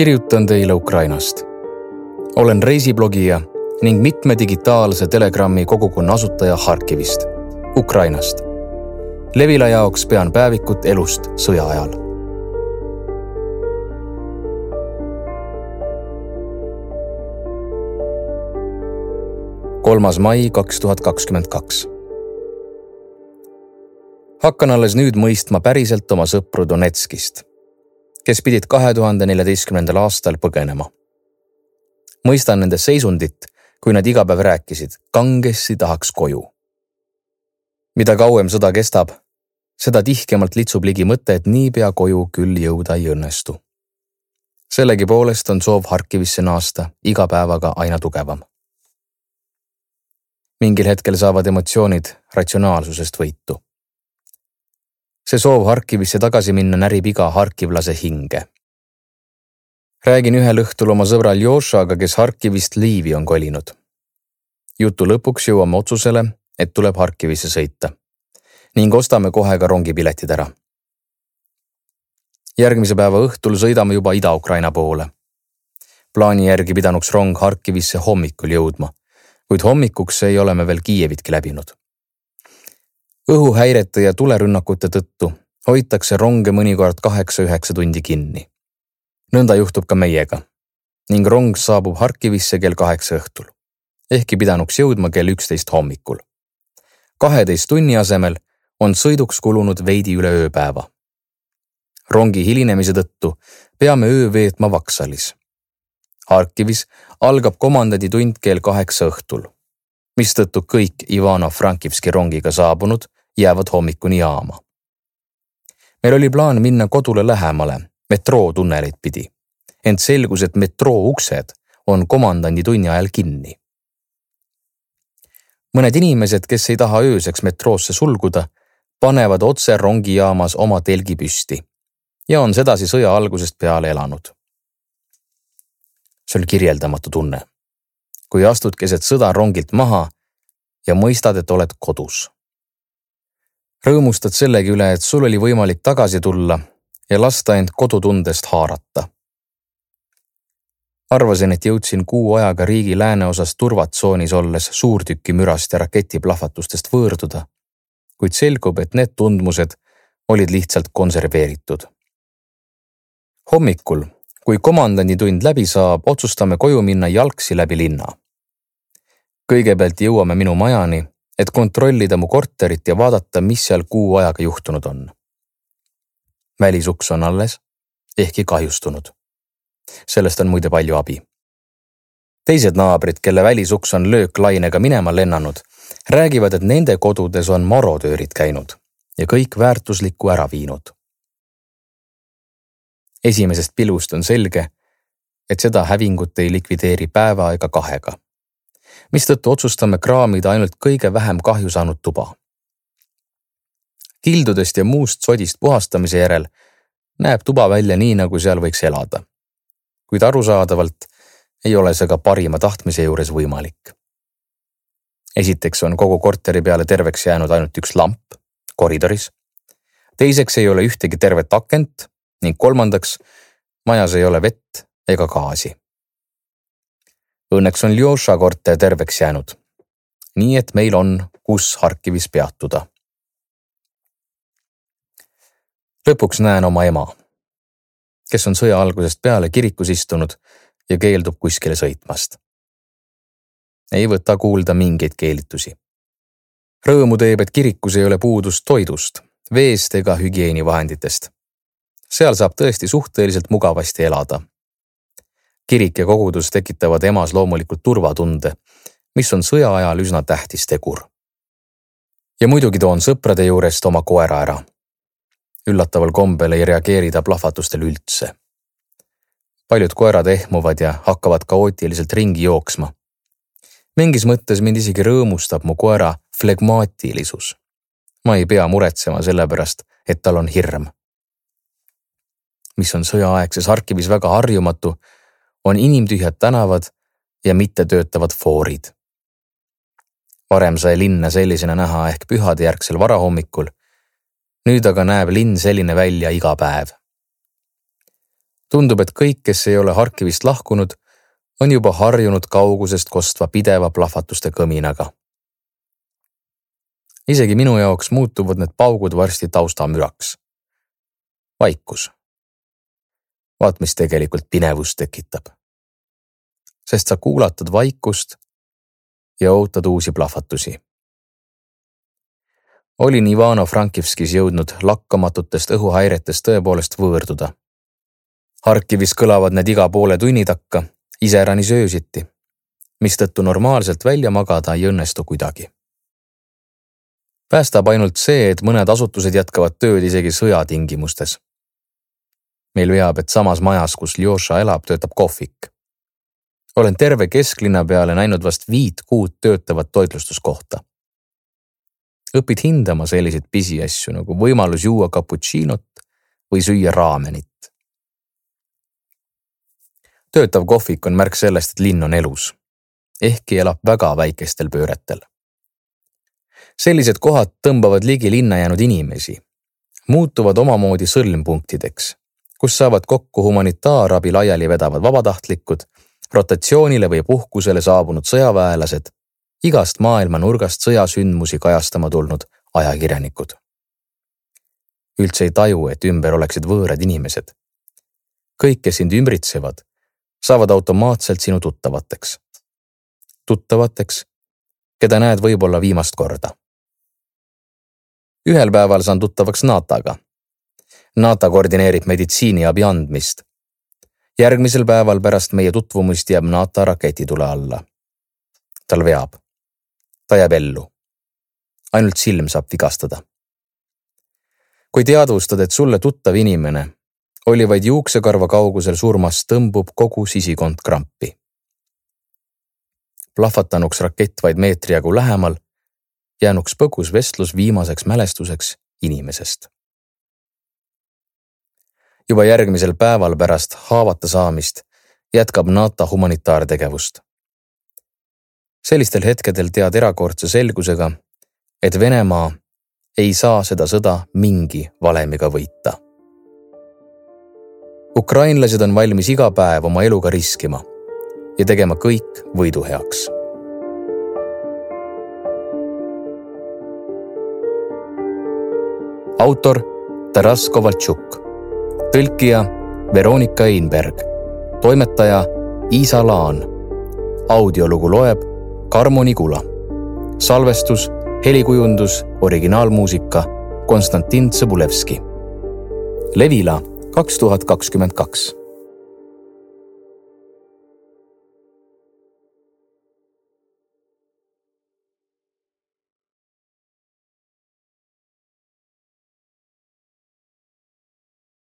kirjutan teile Ukrainast. olen reisiblogija ning mitme digitaalse Telegrami kogukonna asutaja Harkivist, Ukrainast. Levila jaoks pean päevikut elust sõja ajal. kolmas mai kaks tuhat kakskümmend kaks. hakkan alles nüüd mõistma päriselt oma sõpru Donetskist kes pidid kahe tuhande neljateistkümnendal aastal põgenema. mõistan nende seisundit, kui nad iga päev rääkisid, kangesti tahaks koju. mida kauem sõda kestab, seda tihkemalt litsub ligi mõte, et niipea koju küll jõuda ei õnnestu. sellegipoolest on soov Harkivisse naasta iga päevaga aina tugevam. mingil hetkel saavad emotsioonid ratsionaalsusest võitu see soov Harkivisse tagasi minna närib iga harkivlase hinge. räägin ühel õhtul oma sõbra Aljošaga, kes Harkivist Liivi on kolinud. jutu lõpuks jõuame otsusele, et tuleb Harkivisse sõita ning ostame kohe ka rongipiletid ära. järgmise päeva õhtul sõidame juba Ida-Ukraina poole. plaani järgi pidanuks rong Harkivisse hommikul jõudma, kuid hommikuks ei ole me veel Kiievitki läbinud õhuhäirete ja tulerünnakute tõttu hoitakse ronge mõnikord kaheksa-üheksa tundi kinni. nõnda juhtub ka meiega ning rong saabub Harkivisse kell kaheksa õhtul, ehkki pidanuks jõudma kell üksteist hommikul. kaheteist tunni asemel on sõiduks kulunud veidi üle ööpäeva. rongi hilinemise tõttu peame öö veetma Vaksalis. Harkivis algab komandanditund kell kaheksa õhtul mistõttu kõik Ivano-Frankivski rongiga saabunud jäävad hommikuni jaama. meil oli plaan minna kodule lähemale, metrootunnelit pidi. ent selgus, et metroo uksed on komandandi tunni ajal kinni. mõned inimesed, kes ei taha ööseks metroosse sulguda, panevad otse rongijaamas oma telgi püsti ja on sedasi sõja algusest peale elanud. see on kirjeldamatu tunne, kui astud keset sõda rongilt maha ja mõistad, et oled kodus rõõmustad sellegi üle, et sul oli võimalik tagasi tulla ja lasta end kodutundest haarata. arvasin, et jõudsin kuu ajaga riigi lääneosas turvatsoonis olles suurtükimürast ja raketiplahvatustest võõrduda, kuid selgub, et need tundmused olid lihtsalt konserveeritud. hommikul, kui komandanditund läbi saab, otsustame koju minna jalgsi läbi linna. kõigepealt jõuame minu majani et kontrollida mu korterit ja vaadata, mis seal kuu ajaga juhtunud on. välisuks on alles, ehkki kahjustunud. sellest on muide palju abi. teised naabrid, kelle välisuks on lööklainega minema lennanud, räägivad, et nende kodudes on marodöörid käinud ja kõik väärtuslikku ära viinud. esimesest pilgust on selge, et seda hävingut ei likvideeri päeva ega kahega mistõttu otsustame kraamida ainult kõige vähem kahju saanud tuba. kildudest ja muust sodist puhastamise järel näeb tuba välja nii, nagu seal võiks elada. kuid arusaadavalt ei ole see ka parima tahtmise juures võimalik. esiteks on kogu korteri peale terveks jäänud ainult üks lamp koridoris. teiseks ei ole ühtegi tervet akent ning kolmandaks majas ei ole vett ega gaasi Õnneks on Ljoša korter terveks jäänud. nii et meil on, kus Harkivis peatuda. lõpuks näen oma ema, kes on sõja algusest peale kirikus istunud ja keeldub kuskile sõitmast. ei võta kuulda mingeid keelitusi. rõõmu teeb, et kirikus ei ole puudust toidust, veest ega hügieenivahenditest. seal saab tõesti suhteliselt mugavasti elada kirik ja kogudus tekitavad emas loomulikult turvatunde, mis on sõja ajal üsna tähtis tegur. ja muidugi toon sõprade juurest oma koera ära. üllataval kombel ei reageeri ta plahvatustele üldse. paljud koerad ehmuvad ja hakkavad kaootiliselt ringi jooksma. mingis mõttes mind isegi rõõmustab mu koera flegmaatilisus. ma ei pea muretsema selle pärast, et tal on hirm. mis on sõjaaegses Harkivis väga harjumatu on inimtühjad tänavad ja mittetöötavad foorid. varem sai linna sellisena näha ehk pühadejärgsel varahommikul. nüüd aga näeb linn selline välja iga päev. tundub, et kõik, kes ei ole Harkivist lahkunud, on juba harjunud kaugusest kostva pideva plahvatuste kõminaga. isegi minu jaoks muutuvad need paugud varsti taustamüraks. vaikus. Vaat, mis tegelikult pinevust tekitab. sest sa kuulatad vaikust ja ootad uusi plahvatusi olin Ivano-Frankivskis jõudnud lakkamatutest õhuhäiretest tõepoolest võõrduda. Harkivis kõlavad need iga poole tunni takka, iseäranis öösiti, mistõttu normaalselt välja magada ei õnnestu kuidagi. päästab ainult see, et mõned asutused jätkavad tööd isegi sõjatingimustes. Meil veab, et samas majas, kus Ljoša elab, töötab kohvik. olen terve kesklinna peale näinud vast viit kuud töötavat toitlustuskohta õpid hindama selliseid pisiasju nagu võimalus juua cappuccinot või süüa raamenit. töötav kohvik on märk sellest, et linn on elus, ehkki elab väga väikestel pööretel. sellised kohad tõmbavad ligi linna jäänud inimesi, muutuvad omamoodi sõlmpunktideks, kus saavad kokku humanitaarabi laiali vedavad vabatahtlikud, rotatsioonile või puhkusele saabunud sõjaväelased igast maailma nurgast sõjasündmusi kajastama tulnud ajakirjanikud. üldse ei taju, et ümber oleksid võõrad inimesed. kõik, kes sind ümbritsevad, saavad automaatselt sinu tuttavateks. tuttavateks, keda näed võib-olla viimast korda. ühel päeval saan tuttavaks Nataga. Nata koordineerib meditsiiniabi andmist. järgmisel päeval pärast meie tutvumist jääb Nata raketitule alla. tal veab ta jääb ellu. ainult silm saab vigastada. kui teadvustad, et sulle tuttav inimene oli vaid juuksekarva kaugusel surmast, tõmbub kogu sisikond krampi. plahvatanuks rakett vaid meetri jagu lähemal, jäänuks põgus vestlus viimaseks mälestuseks inimesest. Juba järgmisel päeval pärast haavata saamist jätkab NATO humanitaartegevust sellistel hetkedel tead erakordse selgusega, et Venemaa ei saa seda sõda mingi valemiga võita. ukrainlased on valmis iga päev oma eluga riskima ja tegema kõik võidu heaks. autor Taras Kovaltšuk, tõlkija Veronika Einberg, toimetaja Iisa Laan. audiolugu loeb Karmo Nigula. salvestus, helikujundus, originaalmuusika Konstantin Tsõbulevski. Levila kaks tuhat kakskümmend kaks